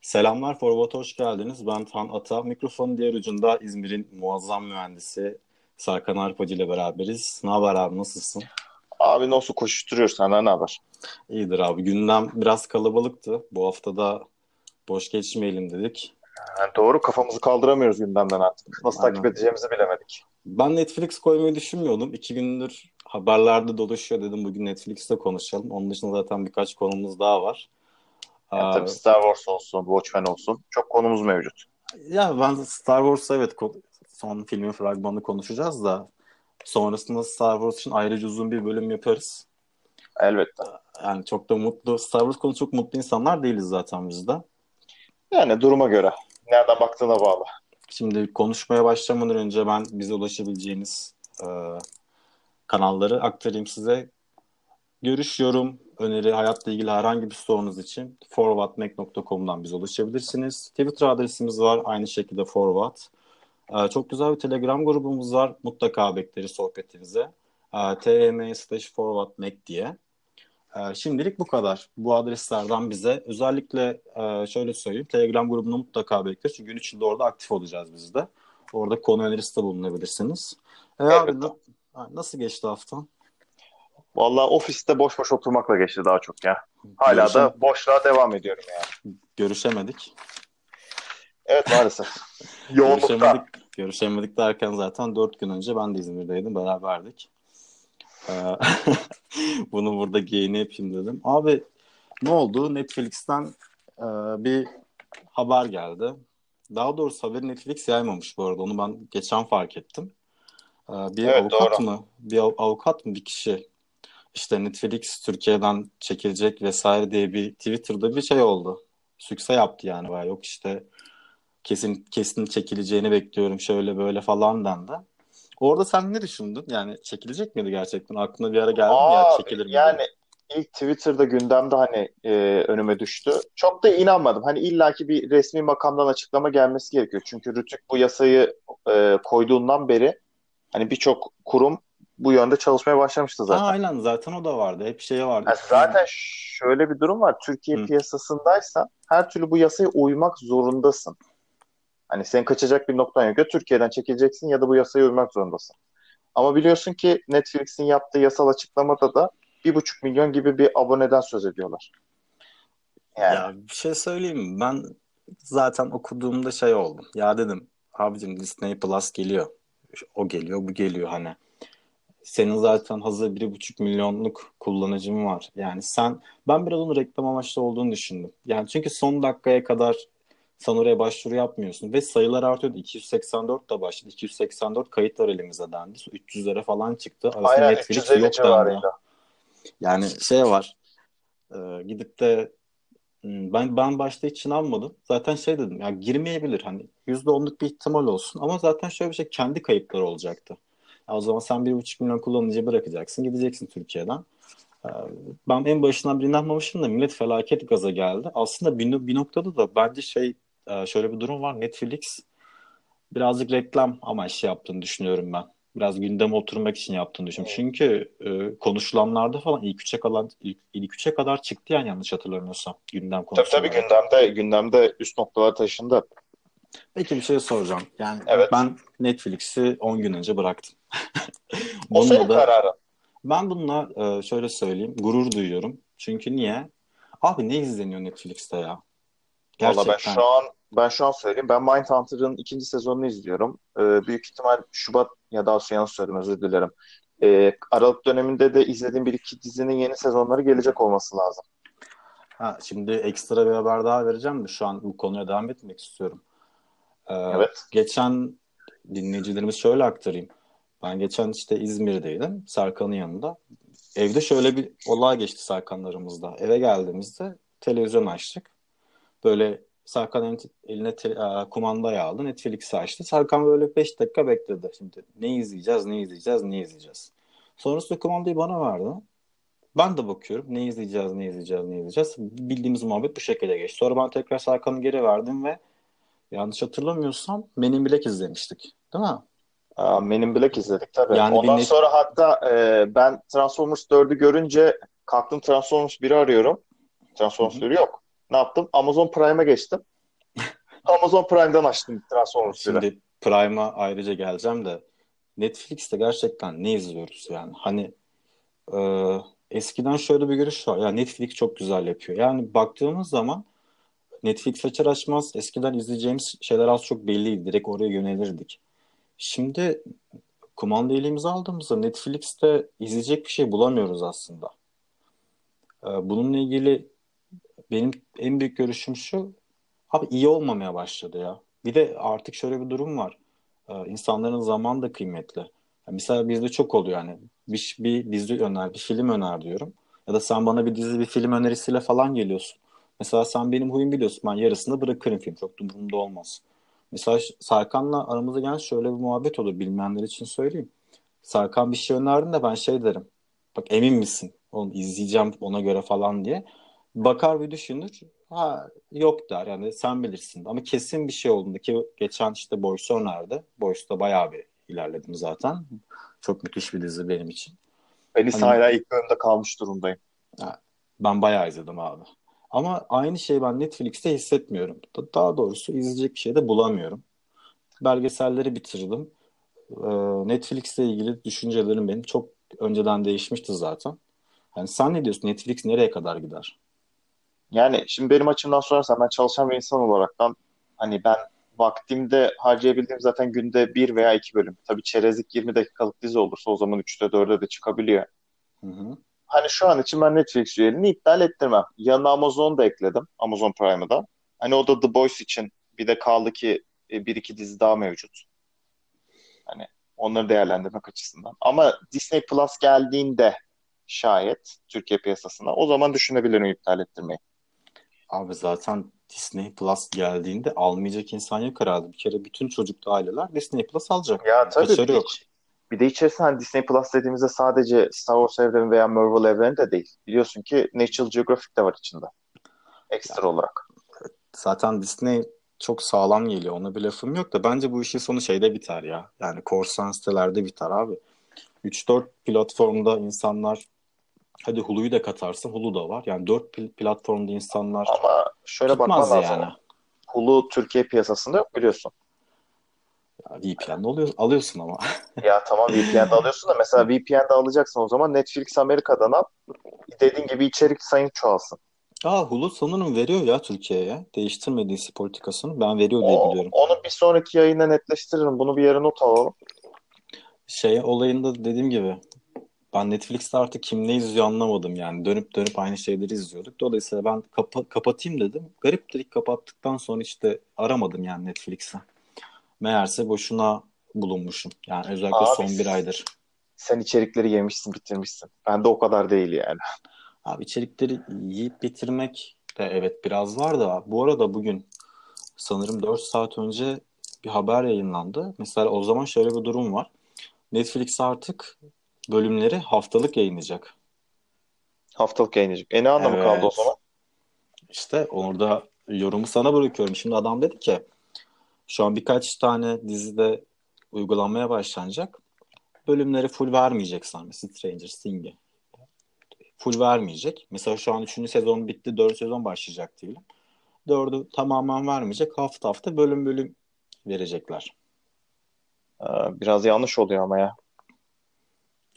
Selamlar Forward hoş geldiniz. Ben Tan Ata. Mikrofonun diğer ucunda İzmir'in muazzam mühendisi Serkan Arpacı ile beraberiz. Ne haber abi nasılsın? Abi nasıl koşuşturuyor senden ne haber? İyidir abi. Gündem biraz kalabalıktı. Bu hafta da boş geçmeyelim dedik. Yani doğru kafamızı kaldıramıyoruz gündemden artık. Nasıl Aynen. takip edeceğimizi bilemedik. Ben Netflix koymayı düşünmüyordum. İki gündür haberlerde dolaşıyor dedim. Bugün Netflix'te konuşalım. Onun dışında zaten birkaç konumuz daha var. Yani Aa, tabii Star Wars olsun, Watchmen olsun. Çok konumuz mevcut. Ya ben Star Wars evet son filmin fragmanını konuşacağız da sonrasında Star Wars için ayrıca uzun bir bölüm yaparız. Elbette. Yani çok da mutlu, Star Wars konu çok mutlu insanlar değiliz zaten biz de. Yani duruma göre. Nereden baktığına bağlı. Şimdi konuşmaya başlamadan önce ben bize ulaşabileceğiniz e, kanalları aktarayım size. Görüş, yorum, öneri, hayatla ilgili herhangi bir sorunuz için forwardmac.com'dan bize ulaşabilirsiniz. Twitter adresimiz var, aynı şekilde forward. E, çok güzel bir Telegram grubumuz var. Mutlaka bekleriz sohbetinize. E, tm forwardmac diye. E, şimdilik bu kadar. Bu adreslerden bize özellikle e, şöyle söyleyeyim. Telegram grubunu mutlaka bekleriz. Çünkü gün içinde orada aktif olacağız biz de. Orada konu önerisi de bulunabilirsiniz. E, abi, na- nasıl geçti haftan? Vallahi ofiste boş boş oturmakla geçti daha çok ya. Hala Görüşem- da boşluğa devam ediyorum yani. Görüşemedik. Evet maalesef. Yoğunlukta. Görüşemedik, görüşemedik derken zaten dört gün önce ben de İzmir'deydim. Beraberdik. Ee, bunu burada geyini yapayım dedim. Abi ne oldu? Netflix'ten e, bir haber geldi. Daha doğrusu haberi Netflix yaymamış bu arada. Onu ben geçen fark ettim. Ee, bir Evet, avukat doğru. mı? Bir av- avukat mı bir kişi? İşte Netflix Türkiye'den çekilecek vesaire diye bir Twitter'da bir şey oldu. Sükse yaptı yani. Yok işte kesin kesin çekileceğini bekliyorum şöyle böyle falan dendi. Orada sen ne düşündün? Yani çekilecek miydi gerçekten? Aklına bir ara geldi mi ya Aa, çekilir mi yani ilk Twitter'da gündemde hani e, önüme düştü. Çok da inanmadım. Hani illaki bir resmi makamdan açıklama gelmesi gerekiyor. Çünkü Rütük bu yasayı e, koyduğundan beri hani birçok kurum bu yönde çalışmaya başlamıştı zaten. aynen zaten o da vardı. Hep şey vardı. Yani zaten şöyle bir durum var. Türkiye Hı. piyasasındaysan her türlü bu yasaya uymak zorundasın. Hani senin kaçacak bir noktan yok. Ya Türkiye'den çekileceksin ya da bu yasaya uymak zorundasın. Ama biliyorsun ki Netflix'in yaptığı yasal açıklamada da bir buçuk milyon gibi bir aboneden söz ediyorlar. Yani Ya bir şey söyleyeyim mi? Ben zaten okuduğumda şey oldum. Ya dedim abicim Disney Plus geliyor. O geliyor, bu geliyor hani. Senin zaten hazır bir buçuk milyonluk kullanıcın var. Yani sen, ben biraz onun reklam amaçlı olduğunu düşündüm. Yani çünkü son dakikaya kadar sen oraya başvuru yapmıyorsun ve sayılar artıyordu. 284 da başladı. 284 kayıt var elimizde dendi. 300'lere falan çıktı. Arasında aynen Netflix 350 yok dendi. Yani şey var. e, gidip de Hmm, Ben ben başta hiç inanmadım. Zaten şey dedim ya girmeyebilir hani %10'luk bir ihtimal olsun ama zaten şöyle bir şey kendi kayıpları olacaktı. Ya o zaman sen bir buçuk milyon kullanıcı bırakacaksın gideceksin Türkiye'den. Ee, Ben en başından bir inanmamıştım da millet felaket gaza geldi. Aslında bir, bir noktada da bence şey e, şöyle bir durum var. Netflix birazcık reklam amaçlı yaptığını düşünüyorum ben. Biraz gündeme oturmak için yaptığını düşünüyorum. Çünkü e, konuşulanlarda falan ilk üçe kadar ilk, ilk üçe kadar çıktı yani yanlış hatırlamıyorsam gündem Tabii tabii konuşmaları. gündemde gündemde üst noktalar taşındı. Peki bir şey soracağım. Yani Evet. ben Netflix'i 10 gün önce bıraktım. O senin da kararın. ben bununla e, şöyle söyleyeyim gurur duyuyorum. Çünkü niye? Abi ne izleniyor Netflix'te ya? Valla ben Gerçekten. şu an ben şu an söyleyeyim. Ben Mindhunter'ın ikinci sezonunu izliyorum. Ee, büyük ihtimal Şubat ya daha sonra yanlış söyledim özür dilerim. Ee, Aralık döneminde de izlediğim bir iki dizinin yeni sezonları gelecek olması lazım. Ha, şimdi ekstra bir haber daha vereceğim de şu an bu konuya devam etmek istiyorum. Ee, Evet. Geçen dinleyicilerimiz şöyle aktarayım. Ben geçen işte İzmir'deydim Serkan'ın yanında. Evde şöyle bir olay geçti Serkanlarımızda. Eve geldiğimizde televizyon açtık. Böyle Serkan eline- te- e, kumandayı aldı. Netflix'i açtı. Serkan böyle 5 dakika bekledi. Şimdi ne izleyeceğiz, ne izleyeceğiz, ne izleyeceğiz. Sonrasında kumandayı bana verdi. Ben de bakıyorum ne izleyeceğiz, ne izleyeceğiz, ne izleyeceğiz. Bildiğimiz muhabbet bu şekilde geçti. Sonra ben tekrar Serkan'ı geri verdim ve yanlış hatırlamıyorsam Men in Black izlemiştik. Değil mi? Aa, Men in Black izledik tabii. Yani Ondan net... sonra hatta e, ben Transformers 4'ü görünce kalktım Transformers 1'i arıyorum. Transformers hı. 1'i yok. Ne yaptım? Amazon Prime'a geçtim. Amazon Prime'dan açtım Transformers 1'i. Şimdi Prime'a ayrıca geleceğim de Netflix'te gerçekten ne izliyoruz yani? Hani e, eskiden şöyle bir görüş var. Ya Netflix çok güzel yapıyor. Yani baktığımız zaman Netflix açar açmaz eskiden izleyeceğimiz şeyler az çok belliydi. Direkt oraya yönelirdik. Şimdi kumanda elimize aldığımızda Netflix'te izleyecek bir şey bulamıyoruz aslında. E, bununla ilgili benim en büyük görüşüm şu. Abi iyi olmamaya başladı ya. Bir de artık şöyle bir durum var. Ee, insanların zamanı da kıymetli. Ya mesela bizde çok oluyor yani. Bir, bir dizi öner, bir film öner diyorum. Ya da sen bana bir dizi, bir film önerisiyle falan geliyorsun. Mesela sen benim huyum biliyorsun. Ben yarısında bırakırım film. Çok da umurumda olmaz. Mesela Serkan'la aramızda gelen şöyle bir muhabbet olur. Bilmeyenler için söyleyeyim. Serkan bir şey önerdiğinde ben şey derim. Bak emin misin? Onu izleyeceğim ona göre falan diye. Bakar bir düşünür. Ha, yok der yani sen bilirsin. Ama kesin bir şey olduğunda ki geçen işte Boys'u önerdi. Boys'ta bayağı bir ilerledim zaten. Çok müthiş bir dizi benim için. Ben Hani hala ilk bölümde kalmış durumdayım. ben bayağı izledim abi. Ama aynı şeyi ben Netflix'te hissetmiyorum. Da- Daha doğrusu izleyecek bir şey de bulamıyorum. Belgeselleri bitirdim. Ee, Netflix'le ilgili düşüncelerim benim çok önceden değişmişti zaten. Yani sen ne diyorsun? Netflix nereye kadar gider? Yani şimdi benim açımdan sorarsan ben çalışan bir insan olaraktan hani ben vaktimde harcayabildiğim zaten günde bir veya iki bölüm. Tabii çerezlik 20 dakikalık dizi olursa o zaman 3'te 4'e de çıkabiliyor. Hı hı. Hani şu an için ben Netflix üyeliğini iptal ettirmem. Yanına Amazon da ekledim. Amazon Prime'ı da. Hani o da The Boys için bir de kaldı ki e, bir iki dizi daha mevcut. Hani onları değerlendirmek açısından. Ama Disney Plus geldiğinde şayet Türkiye piyasasına o zaman düşünebilirim iptal ettirmeyi. Abi zaten Disney Plus geldiğinde almayacak insan yok herhalde. Bir kere bütün çocuklu aileler Disney Plus alacak. Ya tabii bir Kaçarı yok. bir de içerisinde hani Disney Plus dediğimizde sadece Star Wars evreni veya Marvel evreni de değil. Biliyorsun ki National Geographic de var içinde. Ekstra olarak. Zaten Disney çok sağlam geliyor. Ona bir lafım yok da bence bu işin sonu şeyde biter ya. Yani korsan sitelerde biter abi. 3-4 platformda insanlar hadi Hulu'yu da katarsın Hulu da var. Yani 4 pl- platformda insanlar Ama şöyle bakman lazım. yani. Hulu Türkiye piyasasında yok biliyorsun. Ya VPN'de oluyor, alıyorsun ama. Ya tamam VPN'de alıyorsun da mesela VPN'de alacaksın o zaman Netflix Amerika'dan al. Dediğin gibi içerik sayın çoğalsın. Aa Hulu sanırım veriyor ya Türkiye'ye. Değiştirmediyse politikasını ben veriyor diye O, biliyorum. onu bir sonraki yayında netleştiririm. Bunu bir yere not alalım. Şey olayında dediğim gibi ben Netflix'te artık kim ne izliyor anlamadım yani. Dönüp dönüp aynı şeyleri izliyorduk. Dolayısıyla ben kapa- kapatayım dedim. Garip dedik kapattıktan sonra işte aramadım yani Netflix'i. Meğerse boşuna bulunmuşum. Yani özellikle Abi son bir aydır. sen içerikleri yemişsin bitirmişsin. Ben de o kadar değil yani. Abi içerikleri yiyip bitirmek de evet biraz var da bu arada bugün sanırım 4 saat önce bir haber yayınlandı. Mesela o zaman şöyle bir durum var. Netflix artık bölümleri haftalık yayınlayacak. Haftalık yayınlayacak. E ne anlamı kaldı o Evet. zaman? İşte orada yorumu sana bırakıyorum. Şimdi adam dedi ki şu an birkaç tane dizide uygulanmaya başlanacak. Bölümleri full vermeyecek sana. Stranger Things'i. Full vermeyecek. Mesela şu an 3. sezon bitti. 4 sezon başlayacak diyelim. 4'ü tamamen vermeyecek. Hafta hafta bölüm bölüm verecekler. Ee, biraz yanlış oluyor ama ya.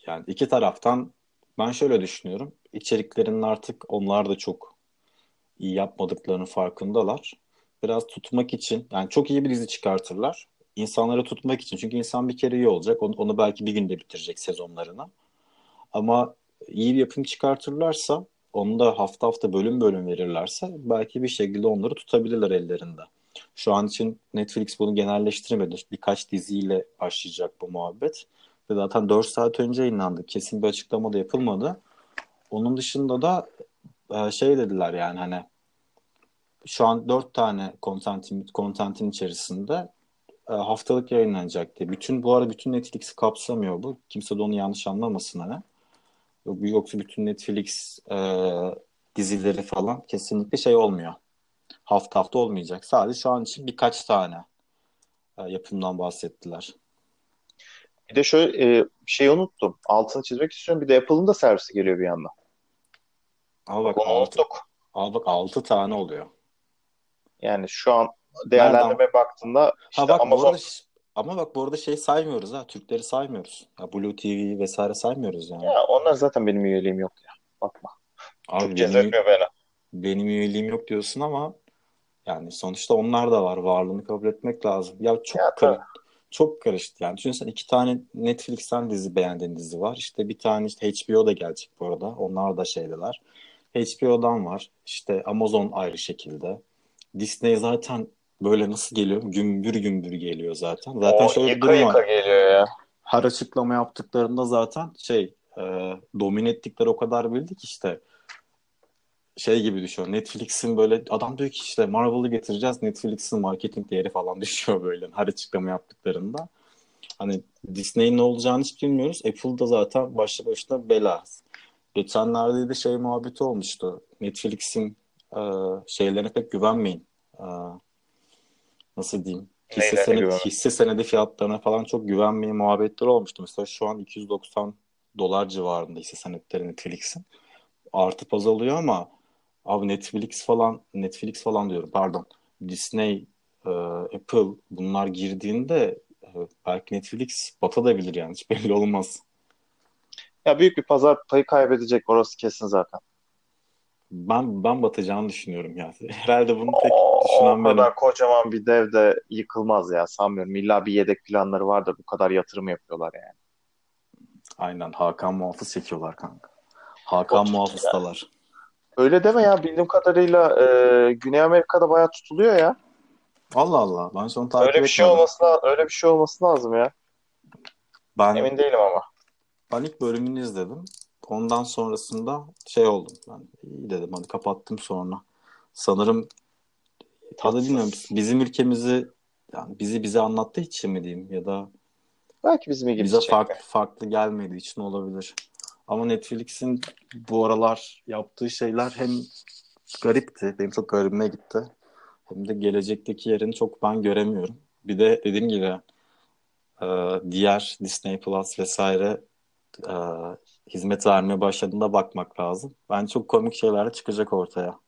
Yani iki taraftan ben şöyle düşünüyorum. İçeriklerinin artık onlar da çok iyi yapmadıklarının farkındalar. Biraz tutmak için yani çok iyi bir dizi çıkartırlar. İnsanları tutmak için. Çünkü insan bir kere iyi olacak. Onu, onu belki bir günde bitirecek sezonlarını. Ama iyi bir yapım çıkartırlarsa onu da hafta hafta bölüm bölüm verirlerse belki bir şekilde onları tutabilirler ellerinde. Şu an için Netflix bunu genelleştirmedi. Birkaç diziyle başlayacak bu muhabbet. Ve zaten 4 saat önce yayınlandı. Kesin bir açıklama da yapılmadı. Onun dışında da e, şey dediler yani hani şu an 4 tane kontentin, kontentin içerisinde e, haftalık yayınlanacak diye. Bütün bu arada bütün Netflix'i kapsamıyor bu. Kimse de onu yanlış anlamasın hani. Yok- Yoksa bütün Netflix e, dizileri falan kesinlikle şey olmuyor. Hafta hafta olmayacak. Sadece şu an için birkaç tane e, yapımdan bahsettiler. Bir de şöyle e, şey unuttum. Altını çizmek istiyorum. Bir de Apple'ın da servisi geliyor bir yandan. Al bak Onu 6, unuttuk. al bak 6 tane oluyor. Yani şu an değerlendirmeye baktığında işte Ha bak bu Amazon arada ş- ama bak bu arada şey saymıyoruz ha. Türkleri saymıyoruz. Ya Blue TV vesaire saymıyoruz yani. ya onlar zaten benim üyeliğim yok ya. Bakma. Abi Çok benim, beni. benim üyeliğim yok diyorsun ama yani sonuçta onlar da var. Varlığını kabul etmek lazım. Ya çok Ya tabii. Çok karıştı. Yani düşünsene iki tane Netflix'ten dizi beğendiğin dizi var. İşte bir tane işte HBO da gelecek bu arada. Onlar da şeydeler. HBO'dan var. İşte Amazon ayrı şekilde. Disney zaten böyle nasıl geliyor? Gümbür gümbür geliyor zaten. Zaten O şöyle bir yıka durum var. geliyor ya. Her açıklama yaptıklarında zaten şey e, domine ettikleri o kadar bildik işte şey gibi düşüyor. Netflix'in böyle adam diyor ki işte Marvel'ı getireceğiz. Netflix'in marketing değeri falan düşüyor böyle her açıklama yaptıklarında. Hani Disney'in ne olacağını hiç bilmiyoruz. Apple'da zaten başlı başına bela. Geçenlerde de şey muhabbeti olmuştu. Netflix'in e, şeylerine pek güvenmeyin. E, nasıl diyeyim? Hisse, senedi, güvenme? hisse senedi fiyatlarına falan çok güvenmeyin muhabbetleri olmuştu. Mesela şu an 290 dolar civarında hisse senetleri Netflix'in. Artıp azalıyor ama abi Netflix falan Netflix falan diyorum pardon. Disney, e, Apple bunlar girdiğinde e, belki Netflix batabilir yani hiç belli olmaz. Ya büyük bir pazar payı kaybedecek orası kesin zaten. Ben ben batacağını düşünüyorum yani. Herhalde bunu tek O, o düşünen benim. kadar kocaman bir dev de yıkılmaz ya sanmıyorum. İlla bir yedek planları vardır. Bu kadar yatırım yapıyorlar yani. Aynen Hakan Muhafız çekiyorlar kanka. Hakan O- Muhafız'dalar. Öyle deme ya. Bildiğim kadarıyla e, Güney Amerika'da bayağı tutuluyor ya. Allah Allah ben an takip Öyle bir şey etmedim. olması öyle bir şey olması lazım ya. Ben Emin değilim ama. Ben ilk bölümünü izledim. Ondan sonrasında şey oldum. Ben iyi dedim hadi kapattım sonra. Sanırım Tatsız. bilmiyorum bizim ülkemizi yani bizi bize anlattığı için mi diyeyim ya da Belki bizim ilgimizi bize farklı farklı gelmediği için olabilir. Ama Netflix'in bu aralar yaptığı şeyler hem garipti. Benim çok garibime gitti. Hem de gelecekteki yerini çok ben göremiyorum. Bir de dediğim gibi e, diğer Disney Plus vesaire e, hizmet vermeye başladığında bakmak lazım. Ben çok komik şeyler çıkacak ortaya.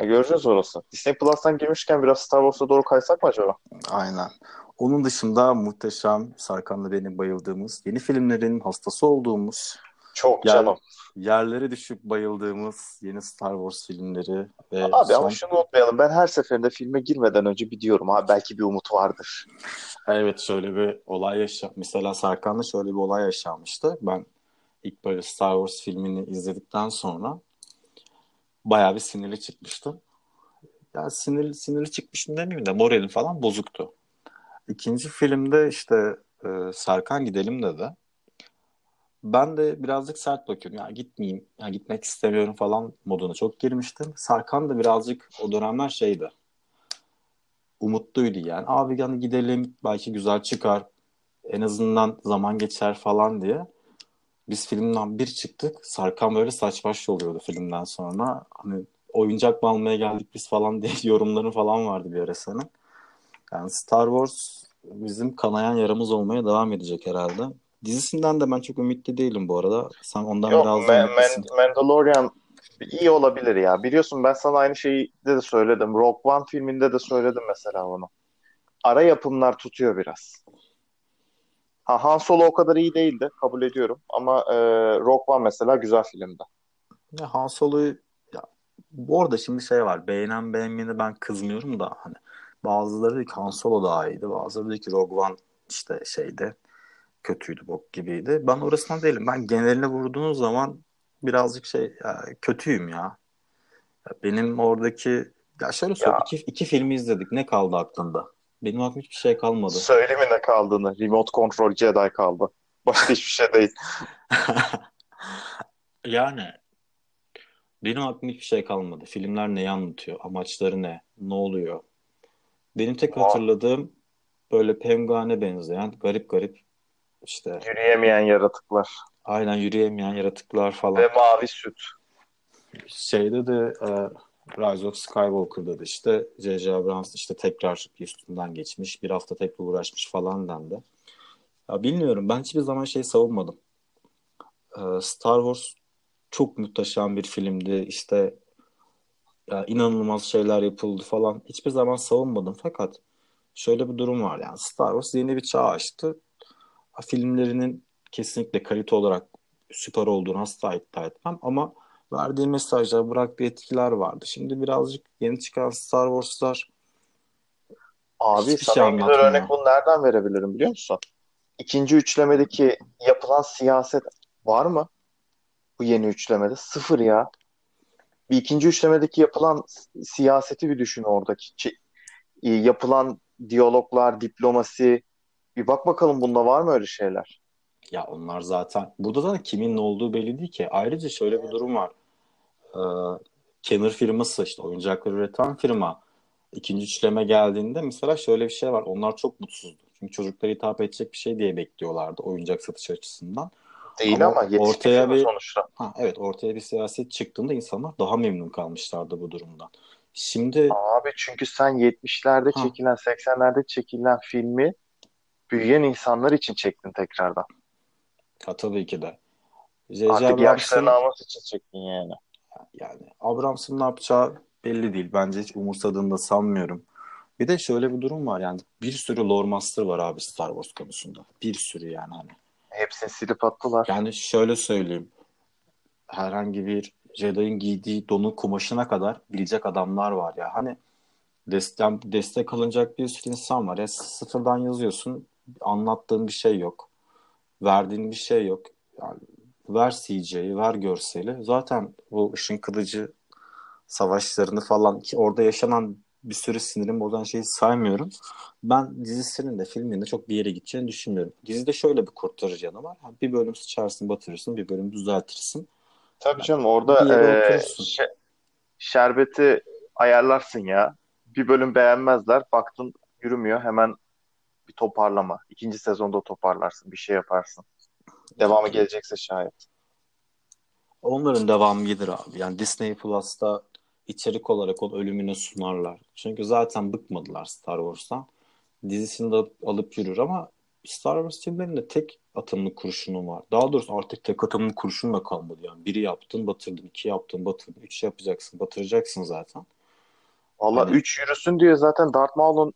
Ya göreceğiz orası. Disney Plus'tan girmişken biraz Star Wars'a doğru kaysak mı acaba? Aynen. Onun dışında muhteşem Sarkan'la benim bayıldığımız yeni filmlerin hastası olduğumuz Çok yer- canım. yerlere düşüp bayıldığımız yeni Star Wars filmleri ve Abi son... ama şunu unutmayalım. Ben her seferinde filme girmeden önce bir diyorum. Abi belki bir umut vardır. Evet şöyle bir olay yaşa. Mesela Serkan'la şöyle bir olay yaşanmıştı. Ben ilk böyle Star Wars filmini izledikten sonra bayağı bir sinirli çıkmıştım. Ya sinirli sinirli çıkmıştım demeyeyim de moralim falan bozuktu. İkinci filmde işte e, Serkan gidelim dedi. Ben de birazcık sert bakıyorum. Ya gitmeyeyim, ya gitmek istemiyorum falan moduna çok girmiştim. Serkan da birazcık o dönemler şeydi. Umutluydu yani. Abi yani gidelim belki güzel çıkar. En azından zaman geçer falan diye. Biz filmden bir çıktık. Sarkan böyle saç baş oluyordu filmden sonra. Hani oyuncak mı almaya geldik biz falan diye yorumları falan vardı bir ara senin. Yani Star Wars bizim kanayan yaramız olmaya devam edecek herhalde. Dizisinden de ben çok ümitli değilim bu arada. Sen ondan Yok biraz da Ma- ümitlisin. Man- Mandalorian iyi olabilir ya. Biliyorsun ben sana aynı şeyi de, de söyledim. Rogue One filminde de söyledim mesela onu. Ara yapımlar tutuyor biraz. Ha, Han Solo o kadar iyi değildi. Kabul ediyorum. Ama e, Rogue One mesela güzel filmdi. Ya Han Solo'yu ya, bu arada şimdi şey var. Beğenen beğenmeyene ben kızmıyorum da hani bazıları diyor ki Han Solo daha iyiydi. Bazıları diyor ki Rogue One işte şeyde kötüydü bok gibiydi. Ben orasından değilim. Ben geneline vurduğunuz zaman birazcık şey ya, kötüyüm ya. Ya Benim oradaki ya şöyle söyleyeyim. Ya. iki, iki filmi izledik. Ne kaldı aklında? Benim aklımda hiçbir şey kalmadı. Söyleme ne kaldığını. Remote Control Jedi kaldı. Başka hiçbir şey değil. Yani benim aklımda hiçbir şey kalmadı. Filmler neyi anlatıyor? Amaçları ne? Ne oluyor? Benim tek hatırladığım böyle penguene benzeyen garip garip işte Yürüyemeyen yaratıklar. aynen yürüyemeyen yaratıklar falan. Ve mavi süt. Şeyde de e, Rise of Skywalker'da da işte J.J. Abrams işte tekrar üstünden geçmiş. Bir hafta tekrar uğraşmış falan dendi. Ya bilmiyorum. Ben hiçbir zaman şey savunmadım. Ee, Star Wars çok muhteşem bir filmdi. İşte ya inanılmaz şeyler yapıldı falan. Hiçbir zaman savunmadım. Fakat şöyle bir durum var yani Star Wars yeni bir çağ açtı. Filmlerinin kesinlikle kalite olarak süper olduğunu asla iddia etmem ama verdiği mesajlar, bıraktığı etkiler vardı. Şimdi birazcık yeni çıkan Star Wars'lar Abi hiçbir sana şey en güzel örnek bunu nereden verebilirim biliyor musun? İkinci üçlemedeki yapılan siyaset var mı? Bu yeni üçlemede. Sıfır ya. Bir ikinci üçlemedeki yapılan siyaseti bir düşün oradaki. Yapılan diyaloglar, diplomasi. Bir bak bakalım bunda var mı öyle şeyler? Ya onlar zaten burada da kimin ne olduğu belli değil ki. Ayrıca şöyle bir durum var. Ee, Kenner firması işte oyuncakları üreten firma ikinci üçleme geldiğinde mesela şöyle bir şey var. Onlar çok mutsuzdu. Çünkü çocuklara hitap edecek bir şey diye bekliyorlardı oyuncak satış açısından. Değil Ama ama ortaya bir sonuçta. ha, evet ortaya bir siyaset çıktığında insanlar daha memnun kalmışlardı bu durumdan. Şimdi Abi çünkü sen 70'lerde ha, çekilen, 80'lerde çekilen filmi büyüyen insanlar için çektin tekrardan. ha, tabii ki de J.J. Artık yaşlarını alması için çektin yani. yani Abrams'ın ne yapacağı belli değil. Bence hiç umursadığını da sanmıyorum. Bir de şöyle bir durum var yani bir sürü lore master var abi Star Wars konusunda. Bir sürü yani hani. Hepsini silip attılar. Yani şöyle söyleyeyim. Herhangi bir Jedi'ın giydiği donun kumaşına kadar bilecek adamlar var ya. Hani destek, destek alınacak bir sürü insan var. Ya sıfırdan yazıyorsun. Anlattığın bir şey yok. Verdiğin bir şey yok. Yani ver CG'yi, ver görseli. Zaten bu ışın kılıcı savaşlarını falan ki orada yaşanan bir sürü sinirim bozan şeyi saymıyorum. Ben dizisinin de filminin de çok bir yere gideceğini düşünmüyorum. Dizide şöyle bir kurtarıcı yanı var. Bir bölüm sıçarsın batırırsın, bir bölüm düzeltirsin. Tabii Yani canım orada e, şe- şerbeti ayarlarsın ya. Bir bölüm beğenmezler. Baktın yürümüyor. Hemen toparlama. İkinci sezonda toparlarsın. Bir şey yaparsın. Devamı gelecekse şayet. Onların devamı gelir abi. Yani Disney Plus'ta içerik olarak onun ölümüne sunarlar. Çünkü zaten bıkmadılar Star Wars'tan. Dizisini de alıp yürür ama Star Wars filmlerinde tek atımlı kurşunu var. Daha doğrusu artık tek atımlı kurşun da kalmadı yani. Biri yaptın batırdın, iki yaptın batırdın, üç yapacaksın batıracaksın zaten. Valla Hani 3 yürüsün diye zaten Darth Maul'un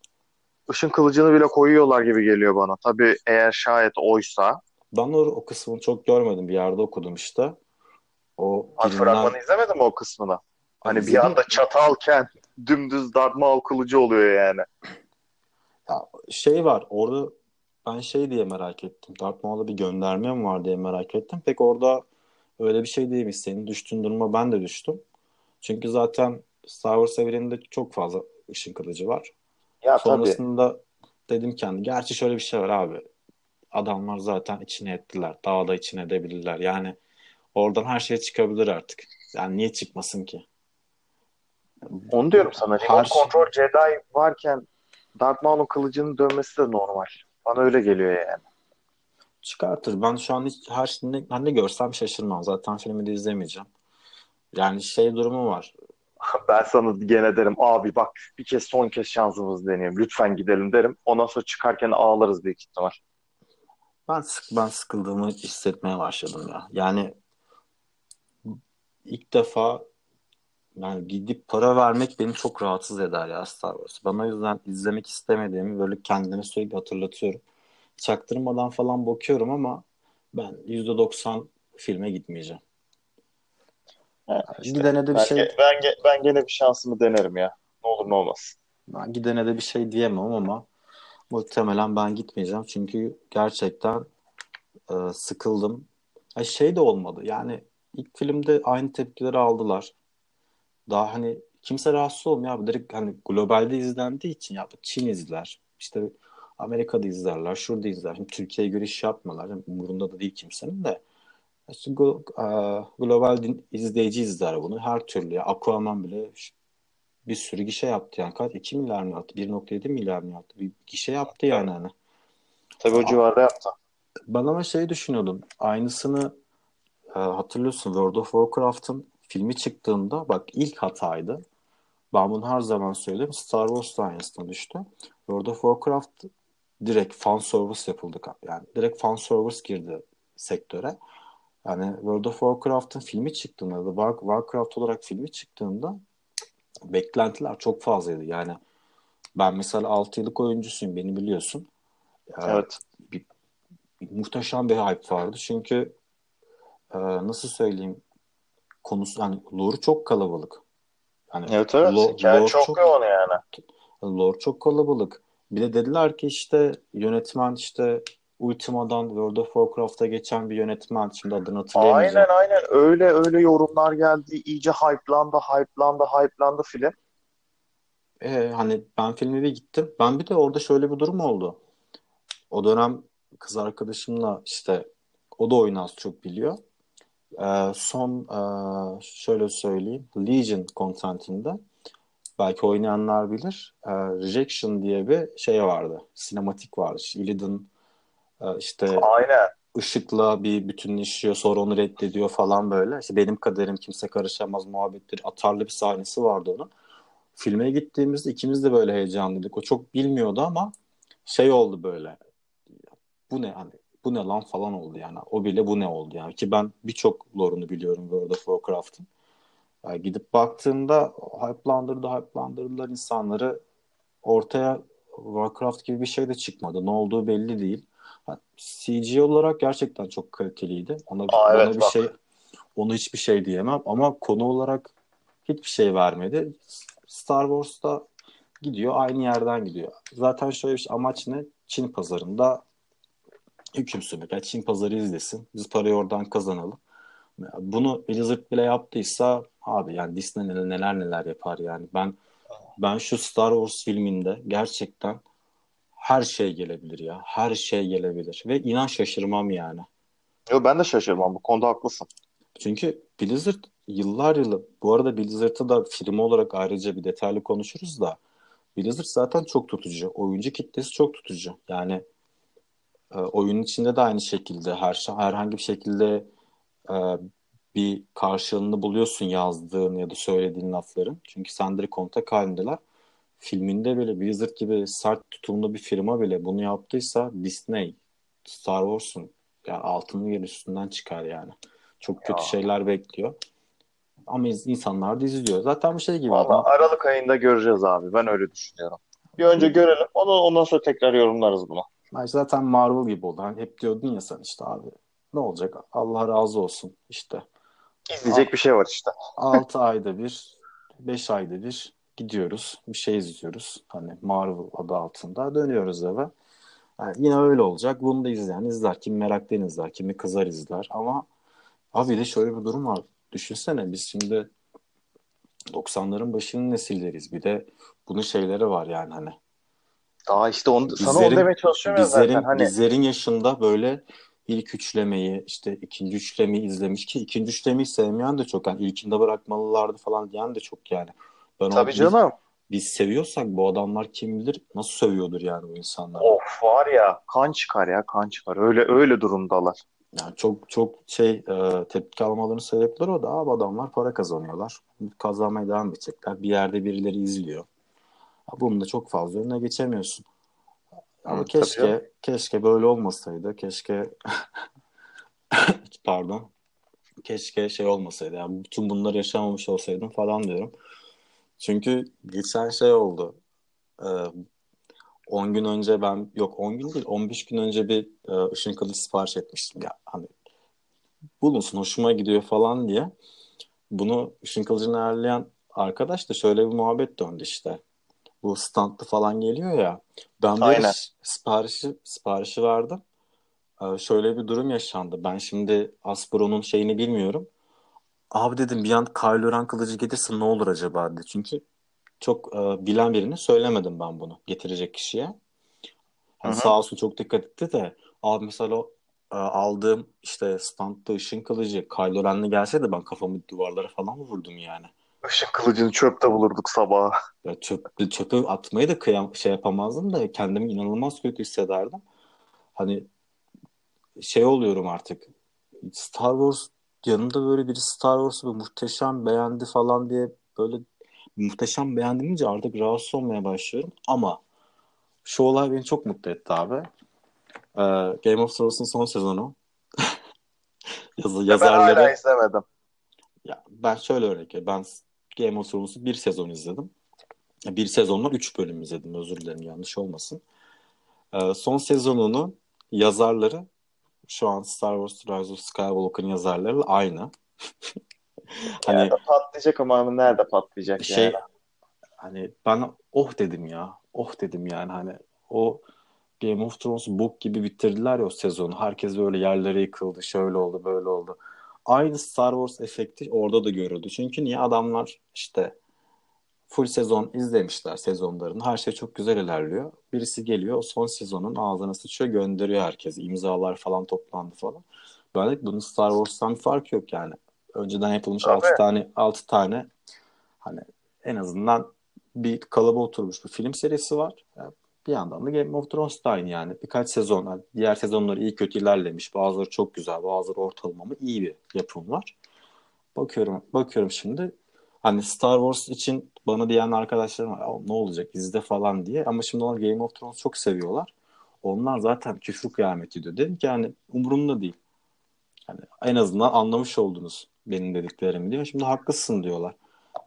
ışın kılıcını bile koyuyorlar gibi geliyor bana. Tabii eğer şayet oysa. ben o, o kısmını çok görmedim. Bir yerde okudum işte. O Abi birinden fragmanı izlemedin mi o kısmını? Hani bir anda çatalken dümdüz Darth Maul kılıcı oluyor yani. Ya şey var orada ben şey diye merak ettim. Darth Maul'a bir gönderme mi var diye merak ettim. Pek orada öyle bir şey değilmiş. Senin düştüğün duruma ben de düştüm. Çünkü zaten Star Wars evreninde çok fazla ışın kılıcı var. Ya tabii. Sonrasında dedim kendi. Gerçi şöyle bir şey var abi. Adamlar zaten içine ettiler. Daha da içine edebilirler. Yani oradan her şey çıkabilir artık. Yani niye çıkmasın ki? Onu diyorum sana. Her Remote Control Jedi varken Darth Maul'un kılıcının dönmesi de normal. Bana öyle geliyor yani. çıkartır. Ben şu an hiç her şeyini ben de görsem şaşırmam. Zaten filmi de izlemeyeceğim. Yani şey durumu var. Ben sana gene derim abi bak bir kez son kez şansımızı deneyelim. Lütfen gidelim derim. Ondan sonra çıkarken ağlarız büyük ihtimal. Ben sık ben sıkıldığımı hissetmeye başladım ya. Yani ilk defa yani gidip para vermek beni çok rahatsız eder ya Star Wars. Ben o yüzden izlemek istemediğimi böyle kendime sürekli hatırlatıyorum. Çaktırmadan falan bakıyorum ama ben %90 filme gitmeyeceğim. Ha, işte. gidene de bir Ben, şey ge- ben, ge- ben gene bir şansımı denerim ya. Ne olur ne olmaz. ben gidene de bir şey diyemem ama muhtemelen ben gitmeyeceğim. Çünkü gerçekten e, sıkıldım. Ha, şey de olmadı. Yani ilk filmde aynı tepkileri aldılar. Daha hani kimse rahatsız olmuyor abi. Direkt hani globalde izlendiği için ya Çin izler. İşte Amerika'da izlerler. Şurada izler. Şimdi Türkiye'ye göre iş yapmıyorlar. Yani umurunda da değil kimsenin de. İşte global din- izleyici izler bunu. Her türlü. Ya Aquaman bile bir sürü gişe yaptı yani. Kaç? 2 milyar mı yaptı? 1.7 milyar mı yaptı? Bir gişe yaptı yani hani. Tabii o civarda yaptı. Ben ama şey düşünüyordum. Aynısını e, hatırlıyorsun World of Warcraft'ın filmi çıktığında bak ilk hataydı. Ben bunu her zaman söylerim. Star Wars aynısına düştü. World of Warcraft direkt fan service yapıldı. Yani direkt fan service girdi sektöre. Yani World of Warcraft'ın filmi çıktığında da Warcraft olarak filmi çıktığında beklentiler çok fazlaydı. Yani ben mesela 6 yıllık oyuncusuyum beni biliyorsun. Evet. Bir, bir, muhteşem bir hype vardı. Çünkü e, nasıl söyleyeyim konusu hani lore çok kalabalık. Yani evet evet. Lo, lore çok, çok yoğun yani. Lore çok kalabalık. Bir de dediler ki işte yönetmen işte Ultima'dan World of Warcraft'a geçen bir yönetmen. Şimdi adını hatırlayamayacağım. Aynen aynen. Öyle öyle yorumlar geldi. İyice hype'landı, hype'landı, hype'landı film. Ee, hani ben filme bir gittim. Ben bir de orada şöyle bir durum oldu. O dönem kız arkadaşımla işte o da oyunu az çok biliyor. Ee, son e, şöyle söyleyeyim. Legion kontentinde belki oynayanlar bilir. E, Rejection diye bir şey vardı. Sinematik vardı. İşte Illidan işte Aynen. ışıkla bir bütünleşiyor sonra onu reddediyor falan böyle. İşte benim kaderim kimse karışamaz muhabbetleri atarlı bir sahnesi vardı onun. Filme gittiğimizde ikimiz de böyle heyecanlıydık. O çok bilmiyordu ama şey oldu böyle. Bu ne hani bu ne lan falan oldu yani. O bile bu ne oldu yani. Ki ben birçok lore'unu biliyorum World of Warcraft'ın. Yani gidip baktığımda hype'landırdı, hype'landırdılar insanları. Ortaya Warcraft gibi bir şey de çıkmadı. Ne olduğu belli değil. CG olarak gerçekten çok kaliteliydi. Ona, Aa, ona evet, bir bak. şey onu hiçbir şey diyemem ama konu olarak hiçbir şey vermedi. Star Wars'ta gidiyor aynı yerden gidiyor. Zaten şöyle bir şey, amaç ne? Çin pazarında hüküm sürmek. Yani Çin pazarı izlesin. Biz parayı oradan kazanalım. Bunu Blizzard bile yaptıysa abi yani Disney neler, neler yapar yani. Ben ben şu Star Wars filminde gerçekten her şey gelebilir ya. Her şey gelebilir. Ve inan şaşırmam yani. Yo, ben de şaşırmam. Bu konuda haklısın. Çünkü Blizzard yıllar yılı bu arada Blizzard'ı da firma olarak ayrıca bir detaylı konuşuruz da Blizzard zaten çok tutucu. Oyuncu kitlesi çok tutucu. Yani e, oyunun içinde de aynı şekilde her şey, herhangi bir şekilde e, bir karşılığını buluyorsun yazdığın ya da söylediğin lafların. Çünkü sen direkt kontak halindeler. Filminde bile Blizzard gibi sert tutumlu bir firma bile bunu yaptıysa Disney, Star Wars'un yani altını yer üstünden çıkar yani. Çok kötü ya. şeyler bekliyor. Ama insanlar da izliyor. Zaten bir şey gibi. Ama... Aralık ayında göreceğiz abi. Ben öyle düşünüyorum. Bir önce görelim. Ondan, ondan sonra tekrar yorumlarız bunu. Yani zaten Marvel gibi oldu. Hani hep diyordun ya sen işte abi ne olacak? Allah razı olsun işte. İzleyecek bir şey var işte. 6 ayda bir, 5 ayda bir gidiyoruz. Bir şey izliyoruz. Hani Marvel adı altında dönüyoruz eve. Yani yine öyle olacak. Bunu da izleyen izler. Kim meraktan izler, kimi kızar izler. Ama abi de şöyle bir durum var. Düşünsene biz şimdi 90'ların başının nesilleriz. Bir de bunun şeyleri var yani hani. Daha işte onu, bizlerin, sana onu demeye çalışıyorum bizlerin, zaten. Hani... Bizlerin yaşında böyle ilk üçlemeyi işte ikinci üçlemeyi izlemiş ki ikinci üçlemeyi sevmeyen de çok yani ilkinde bırakmalılardı falan diyen de çok yani. Ben Tabii canım. Biz, biz seviyorsak bu adamlar kim bilir nasıl sövüyordur yani bu insanlar. Of var ya kan çıkar ya kan çıkar öyle öyle durumdalar. Yani çok çok şey e, tepki almalarının sebepleri o da abi adamlar para kazanıyorlar. Kazanmaya devam edecekler. Bir yerde birileri izliyor. Bunu da çok fazla önüne geçemiyorsun. Ama Hı, keşke tabii. keşke böyle olmasaydı. Keşke pardon. Keşke şey olmasaydı. Yani bütün bunları yaşamamış olsaydım falan diyorum. Çünkü geçen şey oldu. Ee, 10 gün önce ben yok 10 gün değil 15 gün önce bir e, ışın kılıcı sipariş etmiştim. Ya hani bulunsun hoşuma gidiyor falan diye. Bunu ışın kılıcını ayarlayan arkadaş da şöyle bir muhabbet döndü işte bu standlı falan geliyor ya. Ben bir siparişi, siparişi verdim. Ee, şöyle bir durum yaşandı. Ben şimdi Aspro'nun şeyini bilmiyorum. Abi dedim bir an Kylo Ren kılıcı gelirse ne olur acaba dedi. Çünkü çok e, bilen birini söylemedim ben bunu getirecek kişiye. Yani sağ olsun çok dikkat etti de abi mesela o e, aldığım işte standlı ışın kılıcı Kylo Ren'le gelseydi ben kafamı duvarlara falan vurdum yani. Işık kılıcını çöpte bulurduk sabah. Ya çöp, çöpe atmayı da kıyam, şey yapamazdım da kendimi inanılmaz kötü hissederdim. Hani şey oluyorum artık. Star Wars yanımda böyle biri Star Wars'u muhteşem beğendi falan diye böyle muhteşem beğendince artık rahatsız olmaya başlıyorum. Ama şu olay beni çok mutlu etti abi. Ee, Game of Thrones'un son sezonu. Yaz, Ben yazarları... hala izlemedim. Ya ben şöyle örnek. Ben Game of Thrones'u bir sezon izledim. Bir sezondan üç bölüm izledim. Özür dilerim yanlış olmasın. Ee, son sezonunu yazarları şu an Star Wars Rise of Skywalker'ın yazarları aynı. hani Yani patlayacak ama nerede patlayacak şey yani? hani ben oh dedim ya. Oh dedim yani hani o Game of Thrones book gibi bitirdiler ya o sezonu. Herkes böyle yerlere yıkıldı. Şöyle oldu, böyle oldu. Aynı Star Wars efekti orada da görüldü. Çünkü niye adamlar işte full sezon izlemişler sezonlarını. Her şey çok güzel ilerliyor. Birisi geliyor o son sezonun ağzına sıçıyor gönderiyor herkes. İmzalar falan toplandı falan. Böyle bunun Star Wars'tan bir fark yok yani. Önceden yapılmış Tabii. 6 tane 6 tane hani en azından bir kalıba oturmuş bir film serisi var. Yani bir yandan da Game of Thrones da aynı yani. Birkaç sezon, yani diğer sezonları iyi kötü ilerlemiş. Bazıları çok güzel, bazıları ortalama ama iyi bir yapım var. Bakıyorum, bakıyorum şimdi. Hani Star Wars için bana diyen arkadaşlarım var. "Ya Ne olacak izle falan diye. Ama şimdi onlar Game of Thrones çok seviyorlar. Onlar zaten küfür kıyameti diyor. Dedim ki yani umurumda değil. Yani en azından anlamış oldunuz benim dediklerimi diyor. Şimdi haklısın diyorlar.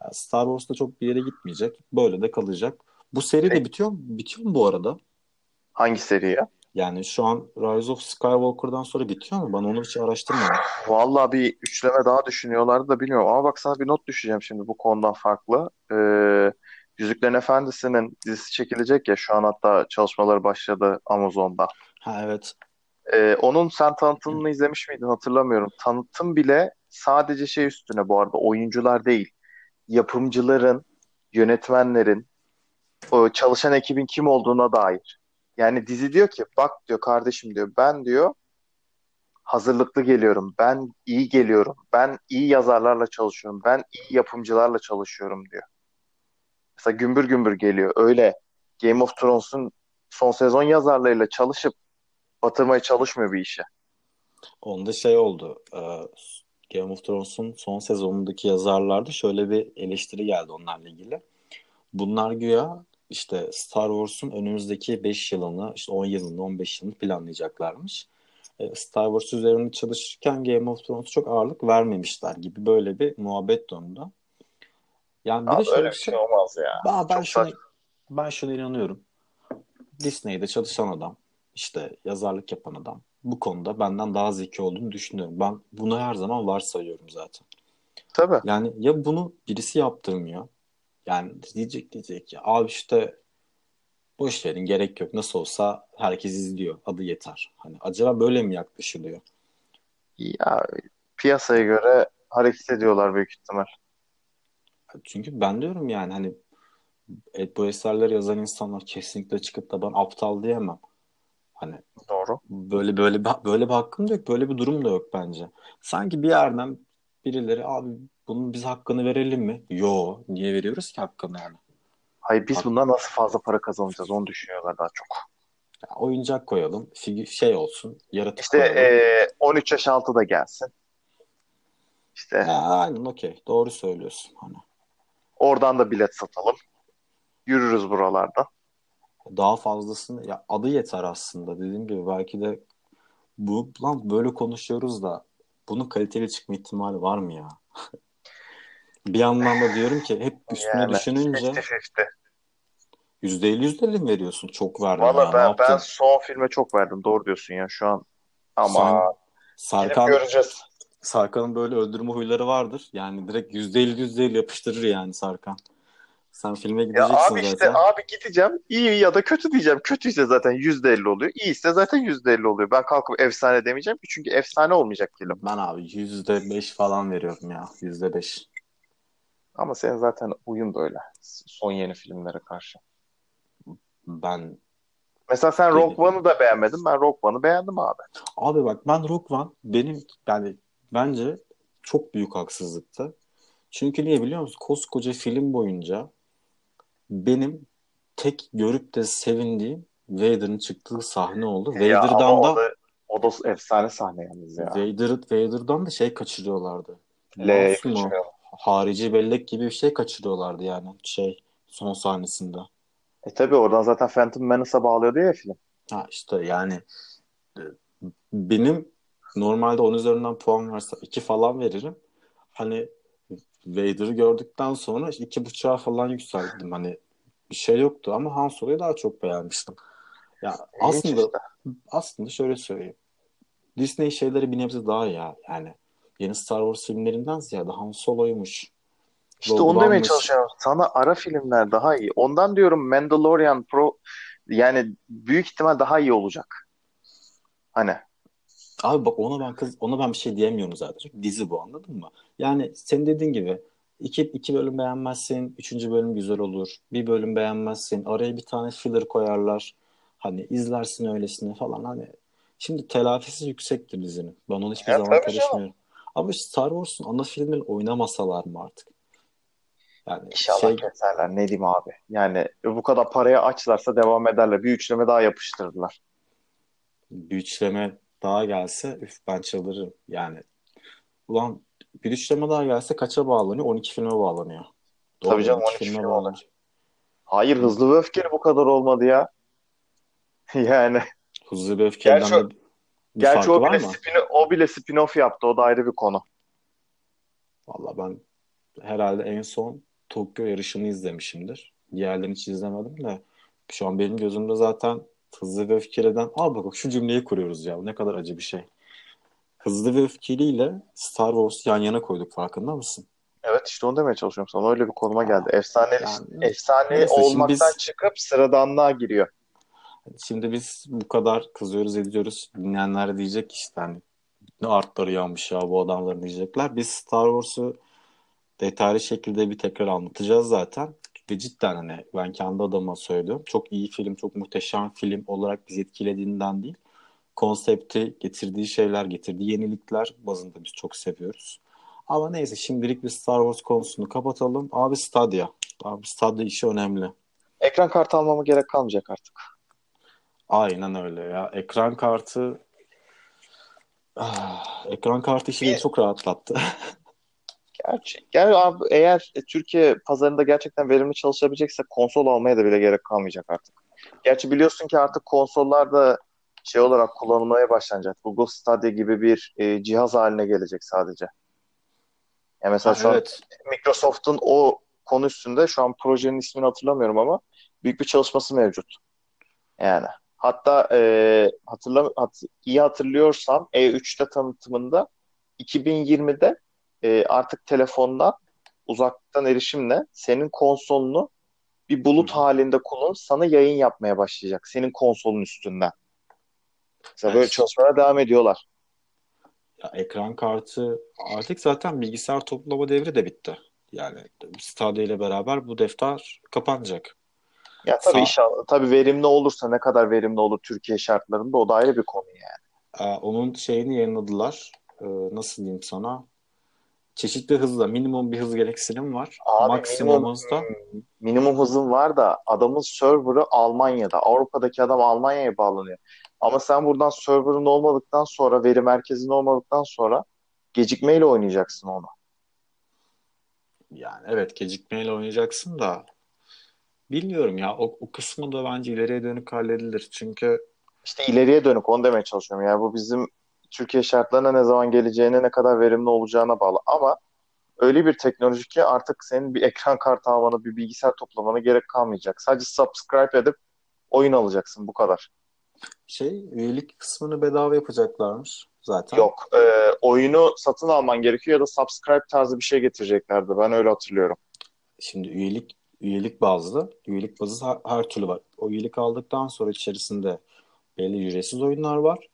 Yani Star Wars'ta çok bir yere gitmeyecek. Böyle de kalacak. Bu seri de bitiyor, bitiyor mu bu arada? Hangi seri ya? Yani şu an Rise of Skywalker'dan sonra bitiyor mu? Ben onu hiç araştırmadım. Vallahi bir üçleme daha düşünüyorlardı da bilmiyorum. Ama bak sana bir not düşeceğim şimdi bu konudan farklı. Ee, Yüzüklerin Efendisi'nin dizisi çekilecek ya şu an hatta çalışmaları başladı Amazon'da. Ha evet. Ee, onun sen tanıtımını izlemiş miydin hatırlamıyorum. Tanıtım bile sadece şey üstüne bu arada oyuncular değil. Yapımcıların, yönetmenlerin, çalışan ekibin kim olduğuna dair. Yani dizi diyor ki bak diyor kardeşim diyor ben diyor hazırlıklı geliyorum. Ben iyi geliyorum. Ben iyi yazarlarla çalışıyorum. Ben iyi yapımcılarla çalışıyorum diyor. Mesela gümbür gümbür geliyor. Öyle Game of Thrones'un son sezon yazarlarıyla çalışıp batırmaya çalışmıyor bir işe. Onda şey oldu. e, Game of Thrones'un son sezonundaki yazarlarda şöyle bir eleştiri geldi onlarla ilgili. Bunlar güya işte Star Wars'un önümüzdeki 5 yılını, işte 10 yılını, 15 yılını planlayacaklarmış. E, Star Wars üzerinde çalışırken Game of Thrones'a çok ağırlık vermemişler gibi böyle bir muhabbet döndü. Yani bir de Abi şöyle öyle bir şey, şey olmaz ya. ben, ben Çok şuna, saçma. ben şuna inanıyorum. Disney'de çalışan adam, işte yazarlık yapan adam bu konuda benden daha zeki olduğunu düşünüyorum. Ben bunu her zaman varsayıyorum zaten. Tabii. Yani ya bunu birisi yaptırmıyor. Yani diyecek diyecek ya abi işte boş verin gerek yok. Nasıl olsa herkes izliyor. Adı yeter. Hani acaba böyle mi yaklaşılıyor? Ya piyasaya göre hareket ediyorlar büyük ihtimal. Çünkü ben diyorum yani hani bu eserleri yazan insanlar kesinlikle çıkıp da ben aptal diyemem. Hani Doğru. böyle böyle böyle bir hakkım da yok. Böyle bir durum da yok bence. Sanki bir yerden birileri abi bunun biz hakkını verelim mi? Yo, niye veriyoruz ki hakkını yani? Hayır biz Hak- bundan nasıl fazla para kazanacağız onu düşünüyorlar daha çok. Ya oyuncak koyalım, figür şey olsun, yaratık İşte koyalım. eee 13 yaş altı da gelsin. İşte Ha, aynen okey. Doğru söylüyorsun. Hani oradan da bilet satalım. Yürürüz buralarda. daha fazlasını ya adı yeter aslında dediğim gibi belki de bu lan böyle konuşuyoruz da bunun kaliteli çıkma ihtimali var mı ya? Bir yandan da diyorum ki hep üstüne Yani düşününce 50-50. %50 %50 mi veriyorsun? Çok verdin Valla ya. Ben, ben son filme çok verdim. Doğru diyorsun ya şu an. Ama Sarkan göreceğiz. Sarkan'ın böyle öldürme huyları vardır. Yani direkt %50 %50 yapıştırır yani Sarkan. Sen filme Ya gideceksin abi işte zaten. abi gideceğim. İyi ya da kötü diyeceğim. Kötüyse zaten %50 oluyor. İyiyse zaten %50 oluyor. Ben kalkıp efsane demeyeceğim ki çünkü efsane olmayacak film. Ben abi %5 falan veriyorum ya. %5. Ama senin zaten uyun böyle son yeni filmlere karşı. Ben Mesela sen Peki. Rogue One'ı da beğenmedin. Ben Rogue One'ı beğendim abi. Abi bak ben Rogue One benim yani bence çok büyük haksızlıktı. Çünkü niye biliyor musun? Koskoca film boyunca benim tek görüp de sevindiğim Vader'ın çıktığı sahne oldu. Ya Vader'dan o da da, o da efsane sahne yalnız ya. Vader, Vader'dan da şey kaçırıyorlardı. Leia kaçırıyor. Harici bellek gibi bir şey kaçırıyorlardı yani şey son sahnesinde. E tabii oradan zaten Phantom Menace'a bağlıyordu ya film. Ha işte yani e, benim normalde 10 üzerinden puan verse 2 falan veririm. Hani Vader'ı gördükten sonra iki buçuğa falan yükseldim. Hani bir şey yoktu ama Han Solo'yu daha çok beğenmiştim. Ya aslında işte. aslında şöyle söyleyeyim. Disney şeyleri bir nebze daha ya. Yani yeni Star Wars filmlerinden ziyade Han Solo'ymuş. İşte onu demeye çalışıyorum. Sana ara filmler daha iyi. Ondan diyorum Mandalorian Pro yani büyük ihtimal daha iyi olacak. Hani Abi bak ona ben kız ona ben bir şey diyemiyorum zaten. Çünkü dizi bu anladın mı? Yani senin dediğin gibi iki, iki bölüm beğenmezsin, üçüncü bölüm güzel olur. Bir bölüm beğenmezsin, araya bir tane filler koyarlar. Hani izlersin öylesine falan hani. Şimdi telafisi yüksektir dizinin. Ben ona hiçbir ya, zaman karışmıyorum. Canım. Ama Star Wars'un ana filmleri oynamasalar mı artık? Yani İnşallah şey... keserler ne diyeyim abi. Yani bu kadar paraya açlarsa devam ederler. Bir üçleme daha yapıştırırlar. Bir üçleme daha gelse üf ben çıldırırım. Yani ulan bir üçleme daha gelse kaça bağlanıyor? 12 filme bağlanıyor. Doğru, Tabii canım 12 filme bağlanıyor. Hayır hızlı ve öfkeli bu kadar olmadı ya. yani. Hızlı ve öfkeliden gerçi, bir gerçi o bile, spin, o bile spin-off yaptı. O da ayrı bir konu. Valla ben herhalde en son Tokyo yarışını izlemişimdir. Diğerlerini hiç izlemedim de şu an benim gözümde zaten Hızlı ve Öfkeli'den al bak şu cümleyi kuruyoruz ya. Ne kadar acı bir şey. Hızlı ve Öfkeli ile Star Wars yan yana koyduk farkında mısın? Evet işte onu demeye çalışıyorum sana. Öyle bir konuma geldi. Efsane yani, efsane neyse, olmaktan biz, çıkıp sıradanlığa giriyor. Şimdi biz bu kadar kızıyoruz ediyoruz. Dinleyenler diyecek işte hani ne artları yanmış ya bu adamların diyecekler. Biz Star Wars'u detaylı şekilde bir tekrar anlatacağız zaten. Ve cidden hani ben kendi adıma söylüyorum. Çok iyi film, çok muhteşem film olarak bizi etkilediğinden değil. Konsepti, getirdiği şeyler, getirdiği yenilikler bazında biz çok seviyoruz. Ama neyse şimdilik bir Star Wars konusunu kapatalım. Abi Stadia. Abi Stadia işi önemli. Ekran kartı almama gerek kalmayacak artık. Aynen öyle ya. Ekran kartı ah, ekran kartı işini çok rahatlattı. Gerçi, yani abi, eğer e, Türkiye pazarında gerçekten verimli çalışabilecekse konsol almaya da bile gerek kalmayacak artık. Gerçi biliyorsun ki artık konsollar da şey olarak kullanılmaya başlanacak. Google Stadia gibi bir e, cihaz haline gelecek sadece. Yani mesela ha, şu evet. an Microsoft'un o konu üstünde şu an projenin ismini hatırlamıyorum ama büyük bir çalışması mevcut. Yani hatta e, hatırla, hat, iyi hatırlıyorsam E3'te tanıtımında 2020'de e, artık telefondan uzaktan erişimle senin konsolunu bir bulut Hı. halinde kullanıp sana yayın yapmaya başlayacak. Senin konsolun üstünden. Mesela böyle çalışmalara devam ediyorlar. Ya ekran kartı artık zaten bilgisayar toplama devri de bitti. Yani Stadia ile beraber bu defter kapanacak. Ya tabii Sağ... inşallah. Tabii verimli olursa ne kadar verimli olur Türkiye şartlarında o da ayrı bir konu yani. Ee, onun şeyini yayınladılar. Ee, nasıl diyeyim sana? çeşitli hızla minimum bir hız gereksinim var. Abi Maksimum minimum, hızda. Minimum hızın var da adamın server'ı Almanya'da. Avrupa'daki adam Almanya'ya bağlanıyor. Ama sen buradan server'ın olmadıktan sonra, veri merkezin olmadıktan sonra gecikmeyle oynayacaksın onu. Yani evet gecikmeyle oynayacaksın da bilmiyorum ya o, o kısmı da bence ileriye dönük halledilir. Çünkü işte ileriye dönük onu demeye çalışıyorum. Yani bu bizim Türkiye şartlarına ne zaman geleceğine, ne kadar verimli olacağına bağlı. Ama öyle bir teknoloji ki artık senin bir ekran kartı almanı, bir bilgisayar toplamana gerek kalmayacak. Sadece subscribe edip oyun alacaksın bu kadar. Şey, üyelik kısmını bedava yapacaklarmış zaten. Yok, e, oyunu satın alman gerekiyor ya da subscribe tarzı bir şey getireceklerdi. Ben öyle hatırlıyorum. Şimdi üyelik üyelik bazlı, üyelik bazı her, her türlü var. O üyelik aldıktan sonra içerisinde belli ücretsiz oyunlar var.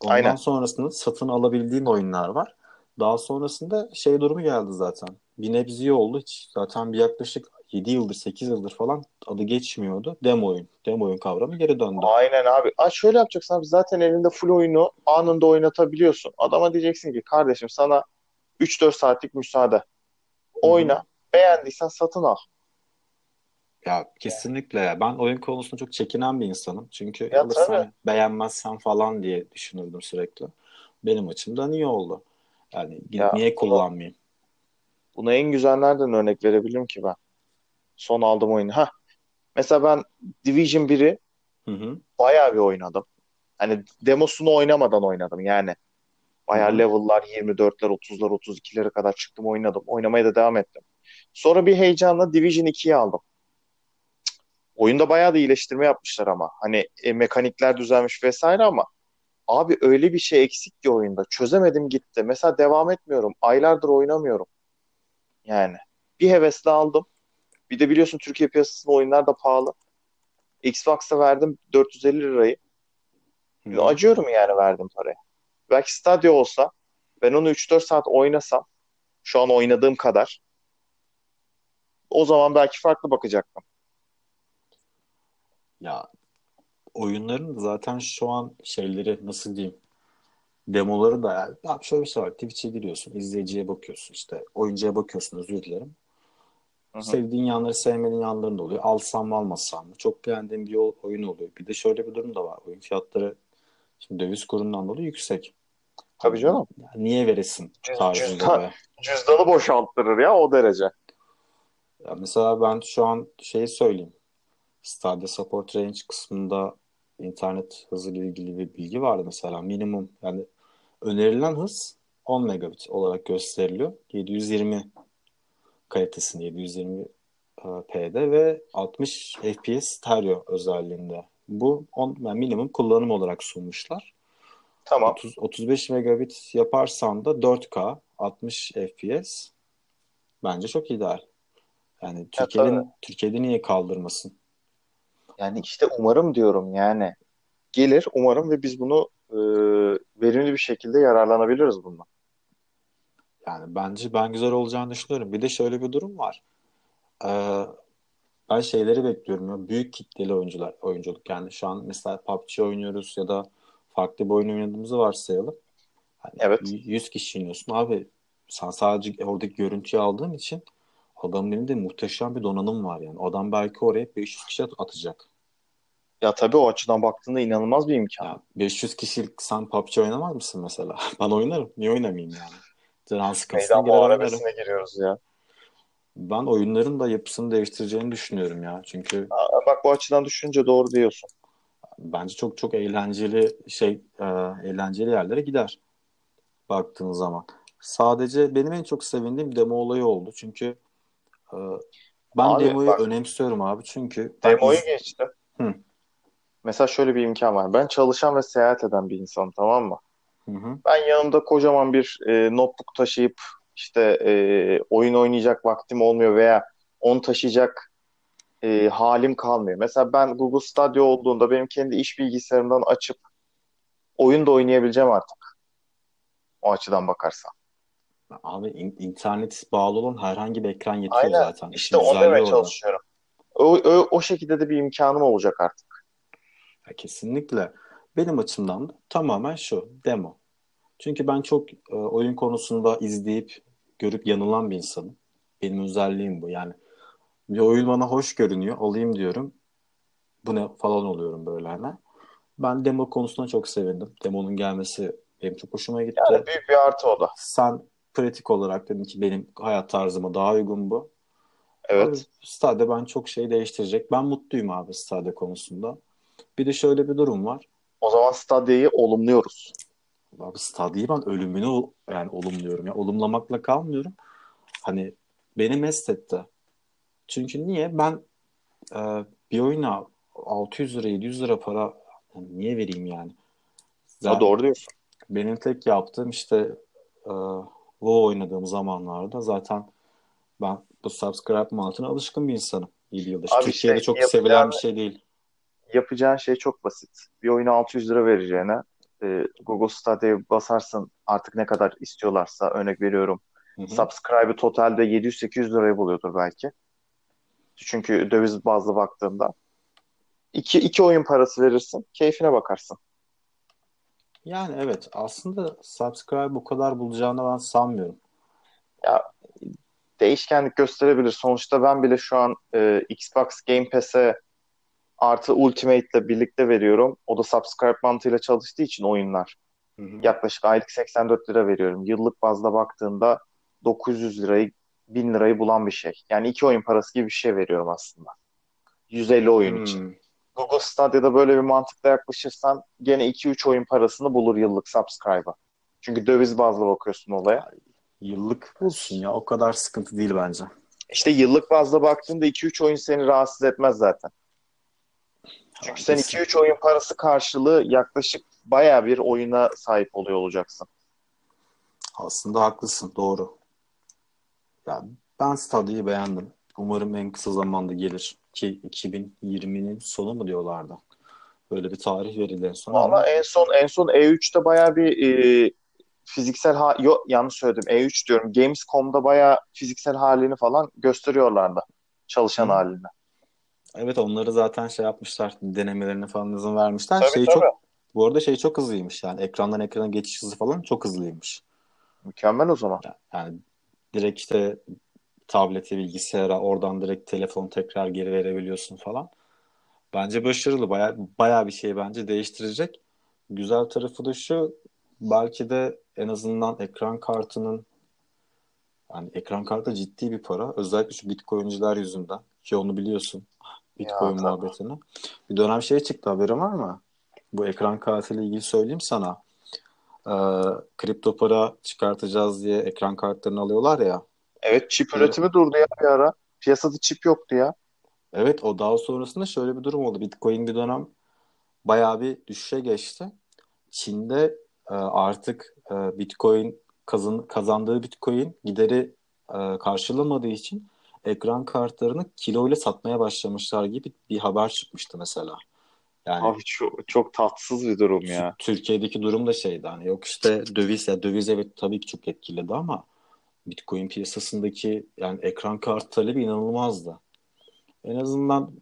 Ondan Aynen. sonrasında satın alabildiğin oyunlar var. Daha sonrasında şey durumu geldi zaten. Bir nebzi oldu. Hiç zaten bir yaklaşık 7 yıldır 8 yıldır falan adı geçmiyordu. Demo oyun. Demo oyun kavramı geri döndü. Aynen abi. Aa, şöyle yapacaksın abi. Zaten elinde full oyunu anında oynatabiliyorsun. Adama diyeceksin ki kardeşim sana 3-4 saatlik müsaade. Oyna. Hı-hı. Beğendiysen satın al. Ya kesinlikle. Ben oyun konusunda çok çekinen bir insanım. Çünkü ya alırsan tabii. beğenmezsen falan diye düşünürdüm sürekli. Benim açımdan iyi oldu. Yani ya, niye kullanmayayım? Buna en güzel nereden örnek verebilirim ki ben? Son aldığım oyunu. Ha. Mesela ben Division 1'i Hı hı. bayağı bir oynadım. Hani demosunu oynamadan oynadım yani. Bayağı hı. level'lar 24'ler, 30'lar, 32'lere kadar çıktım oynadım. Oynamaya da devam ettim. Sonra bir heyecanla Division 2'yi aldım. Oyunda bayağı da iyileştirme yapmışlar ama. Hani e, mekanikler düzelmiş vesaire ama abi öyle bir şey eksik ki oyunda. Çözemedim gitti. Mesela devam etmiyorum. Aylardır oynamıyorum. Yani bir hevesle aldım. Bir de biliyorsun Türkiye piyasasında oyunlar da pahalı. Xbox'a verdim 450 lirayı. Hı. Acıyorum yani verdim parayı. Belki Stadia olsa ben onu 3-4 saat oynasam şu an oynadığım kadar o zaman belki farklı bakacaktım. Ya oyunların zaten şu an şeyleri nasıl diyeyim demoları da yani, ya şöyle bir şey var Twitch'e giriyorsun izleyiciye bakıyorsun işte oyuncuya bakıyorsun özür dilerim hı. sevdiğin yanları sevmediğin yanların da oluyor alsam mı almasam mı çok beğendiğim bir yol- oyun oluyor bir de şöyle bir durum da var oyun fiyatları şimdi döviz kurundan dolayı yüksek Tabii canım. ya niye veresin Cüz, cüzdan, be cüzdanı boşalttırır ya o derece. ya mesela ben şu an şeyi söyleyeyim Stadia Support Range kısmında internet hızı ile ilgili bir bilgi vardı mesela minimum yani önerilen hız 10 megabit olarak gösteriliyor. 720 kalitesinde 720 e, p'de ve 60 FPS stereo özelliğinde. Bu on, yani minimum kullanım olarak sunmuşlar. Tamam. 30, 35 megabit yaparsan da 4K 60 FPS bence çok ideal. Yani Ya. Türkiye'nin Türkiye'de niye kaldırmasın? Yani işte umarım diyorum yani. Gelir umarım ve biz bunu e, verimli bir şekilde yararlanabiliriz bundan. Yani bence ben güzel olacağını düşünüyorum. Bir de şöyle bir durum var. Ee, ben şeyleri bekliyorum ya. Büyük kitleli oyuncular, oyunculuk. Yani şu an mesela PUBG oynuyoruz ya da farklı bir oyun oynadığımızı varsayalım. Hani Evet. 100 kişi oynuyorsun abi. Sen sadece oradaki görüntüyü aldığın için adamın elinde muhteşem bir donanım var yani. Adam belki oraya 500 kişi at- atacak. Ya tabii o açıdan baktığında inanılmaz bir imkan. Ya 500 kişilik sen PUBG oynamaz mısın mesela? Ben oynarım. Niye oynamayayım yani? Can sıkıntısına girer giriyoruz ya. Ben oyunların da yapısını değiştireceğini düşünüyorum ya. Çünkü Aa, bak bu açıdan düşününce doğru diyorsun. bence çok çok eğlenceli şey e, eğlenceli yerlere gider baktığın zaman. Sadece benim en çok sevindiğim demo olayı oldu. Çünkü ben Abi demoyu bak önemsiyorum abi. Çünkü ben demoyu iz... geçtim. Hı, Mesela şöyle bir imkan var. Ben çalışan ve seyahat eden bir insanım tamam mı? hı, hı. Ben yanımda kocaman bir e, notebook taşıyıp işte e, oyun oynayacak vaktim olmuyor veya onu taşıyacak e, halim kalmıyor. Mesela ben Google Stadia olduğunda benim kendi iş bilgisayarımdan açıp oyun da oynayabileceğim artık. O açıdan bakarsan. Abi in- internet bağlı olan herhangi bir ekran yetiyor Aynen. zaten. İşte onu demeye çalışıyorum. O, o, o şekilde de bir imkanım olacak artık. Ya kesinlikle. Benim açımdan da tamamen şu demo. Çünkü ben çok e, oyun konusunda izleyip görüp yanılan bir insanım. Benim özelliğim bu. Yani bir oyun bana hoş görünüyor. Alayım diyorum. Bu ne falan oluyorum böyle hani. Ben demo konusunda çok sevindim. Demonun gelmesi benim çok hoşuma Yani gitti. büyük bir artı o da. Sen pratik olarak dedin ki benim hayat tarzıma daha uygun bu. Abi Evet. Stadia ben çok şey değiştirecek. Ben mutluyum abi Stadia konusunda. Bir de şöyle bir durum var. O zaman Stadia'yı olumluyoruz. Abi Stadia'yı ben ölümünü yani olumluyorum. Ya olumlamakla kalmıyorum. Hani beni mest etti. Çünkü niye? Ben e, bir oyuna 600 lira 700 lira para yani niye vereyim yani? Zaten doğru diyorsun. benim tek yaptığım işte e, WoW oynadığım zamanlarda zaten ben bu subscribe mantığına alışkın bir insanım 7 yıldır. Abi Türkiye'de işte çok sevilen bir şey değil. yapacağın şey çok basit. Bir oyuna 600 lira vereceğine e, Google Stadia'ya basarsın artık ne kadar istiyorlarsa örnek veriyorum. Hı hı. Subscribe'ı totalde 700-800 liraya buluyordur belki. Çünkü döviz bazlı baktığında. iki, iki oyun parası verirsin. Keyfine bakarsın. Yani evet aslında subscribe bu kadar bulacağını ben sanmıyorum. Ya değişkenlik gösterebilir. Sonuçta ben bile şu an e, Xbox Game Pass'e artı Ultimate ile birlikte veriyorum. O da subscribe mantığıyla çalıştığı için oyunlar. Hı hı. Yaklaşık aylık 84 lira veriyorum. Yıllık bazda baktığında 900 lirayı 1000 lirayı bulan bir şey. Yani iki oyun parası gibi bir şey veriyorum aslında. 150 oyun Hmm. için. Google Stadia'da böyle bir mantıkla yaklaşırsan gene 2-3 oyun parasını bulur yıllık subscribe'a. Çünkü döviz bazlı bakıyorsun olaya. Yıllık olsun ya. O kadar sıkıntı değil bence. İşte yıllık bazda baktığında 2-3 oyun seni rahatsız etmez zaten. Çünkü sen Haklısın. 2-3 oyun parası karşılığı yaklaşık baya bir oyuna sahip oluyor olacaksın. Aslında haklısın. Doğru. Ya ben Stadia'yı beğendim. Umarım en kısa zamanda gelir. Ki 2020'nin sonu mu diyorlardı. Böyle bir tarih verildi en son Valla en son en son E3'te baya bir e, fiziksel ha yok yanlış söyledim. E3 diyorum. Gamescom'da baya fiziksel halini falan gösteriyorlardı. Çalışan Hı. halini. evet onları zaten şey yapmışlar. Denemelerine falan izin vermişler. Tabii Şey tabii. çok bu arada şey çok hızlıymış yani ekrandan ekrana geçiş hızı falan çok hızlıymış. Mükemmel o zaman. Yani direkt işte tablete, bilgisayara, oradan direkt telefon tekrar geri verebiliyorsun falan. Bence başarılı. Baya, baya bir şey bence değiştirecek. Güzel tarafı da şu, belki de en azından ekran kartının yani ekran kartı ciddi bir para. Özellikle şu Bitcoin'ciler yüzünden. Ki onu biliyorsun. Bitcoin tabii. muhabbetini. Bir dönem şey çıktı haberin var mı? Bu ekran kartıyla ilgili söyleyeyim sana. Ee, kripto para çıkartacağız diye ekran kartlarını alıyorlar ya. Evet çip Evet. üretimi durdu ya bir ara. Piyasada çip yoktu ya. Evet o daha sonrasında şöyle bir durum oldu. Bitcoin bir dönem bayağı bir düşüşe geçti. Çin'de e, artık e, Bitcoin kazan, kazandığı Bitcoin gideri e, karşılamadığı için ekran kartlarını kilo ile satmaya başlamışlar gibi bir haber çıkmıştı mesela. Yani Abi çok, çok tatsız bir durum ya. Türkiye'deki durum da şeydi hani yok işte döviz ya döviz evet tabii ki çok etkiledi ama Bitcoin piyasasındaki yani ekran kartı talebi inanılmazdı. En azından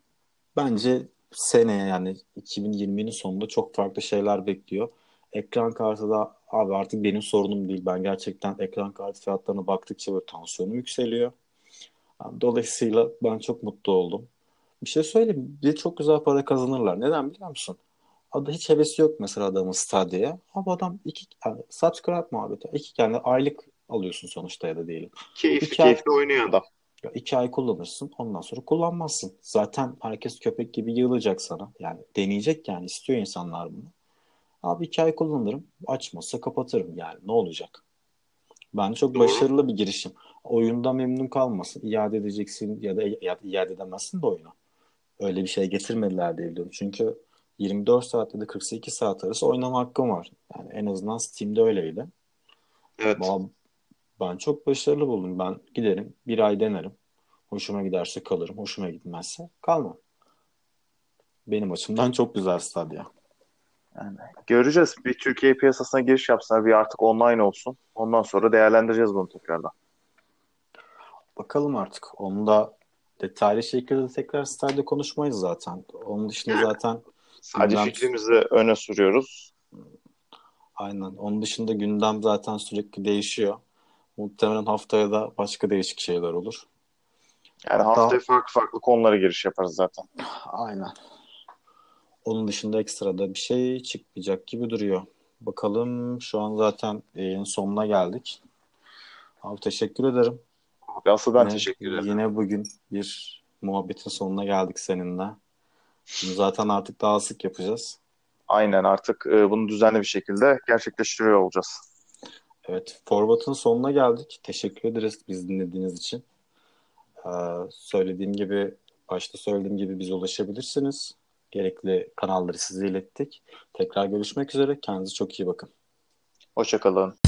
bence seneye yani 2020'nin sonunda çok farklı şeyler bekliyor. Ekran kartı da abi artık benim sorunum değil. Ben gerçekten ekran kartı fiyatlarına baktıkça böyle tansiyonum yükseliyor. Dolayısıyla ben çok mutlu oldum. Bir şey söyleyeyim. Bir çok güzel para kazanırlar. Neden biliyor musun? Adı hiç hevesi yok mesela adamın Stadia'ya. Ama adam iki yani subscribe muhabbeti. İki tane aylık alıyorsun sonuçta ya da diyelim. Keyifli İki ay- keyifli oynuyor adam. Ya iki ay kullanırsın ondan sonra kullanmazsın. Zaten herkes köpek gibi yığılacak sana. Yani deneyecek yani istiyor insanlar bunu. Abi iki ay kullanırım açmazsa kapatırım yani ne olacak? Bence çok Doğru. başarılı bir girişim. Oyunda memnun kalmasın. iade edeceksin ya da iade edemezsin de oyunu. Öyle bir şey getirmediler diye biliyorum. Çünkü 24 saat ya da 48 saat arası oynama hakkım var. Yani en azından Steam'de öyleydi. Evet. Ben çok başarılı buldum. Ben giderim bir ay denerim. Hoşuma giderse kalırım. Hoşuma gitmezse kalmam. Benim açımdan çok güzel Stadia. Yani göreceğiz. Bir Türkiye piyasasına giriş yapsınlar. Bir artık online olsun. Ondan sonra değerlendireceğiz bunu tekrardan. Bakalım artık. Onu da detaylı şekilde tekrar Stadia konuşmayız zaten. Onun dışında zaten Sadece gündem- fikrimizi öne sürüyoruz. aynen. Onun dışında gündem zaten sürekli değişiyor. Muhtemelen haftaya da başka değişik şeyler olur. Yani Hatta- haftaya farklı farklı konulara giriş yaparız zaten. Aynen. Onun dışında ekstra da bir şey çıkmayacak gibi duruyor. Bakalım şu an zaten yayın sonuna geldik. Abi teşekkür ederim. Abi asıl ben Yine- teşekkür ederim. Yine bugün bir muhabbetin sonuna geldik seninle. Bunu zaten artık daha sık yapacağız. Aynen artık e, bunu düzenli bir şekilde gerçekleştiriyor olacağız. Evet, Format'ın sonuna geldik. Teşekkür ederiz biz dinlediğiniz için. Ee, söylediğim gibi, başta söylediğim gibi bize ulaşabilirsiniz. Gerekli kanalları size ilettik. Tekrar görüşmek üzere. Kendinize çok iyi bakın. Hoşçakalın.